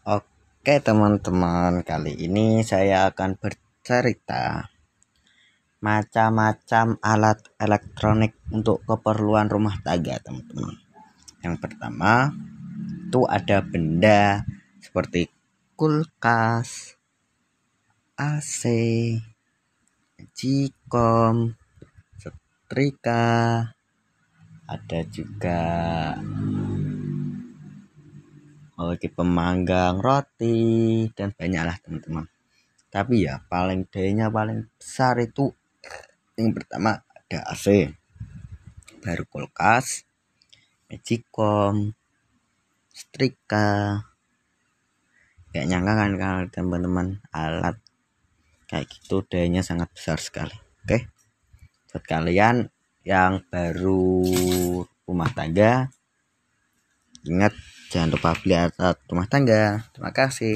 Oke teman-teman, kali ini saya akan bercerita macam-macam alat elektronik untuk keperluan rumah tangga teman-teman. Yang pertama itu ada benda seperti kulkas, AC, jikom, setrika, ada juga lagi pemanggang roti dan banyaklah teman-teman. Tapi ya paling dayanya paling besar itu yang pertama ada AC baru kulkas magicom setrika. Gak nyangka kan kalau teman-teman alat kayak gitu dayanya sangat besar sekali. Oke buat kalian yang baru rumah tangga ingat Jangan lupa beli alat rumah tangga. Terima kasih.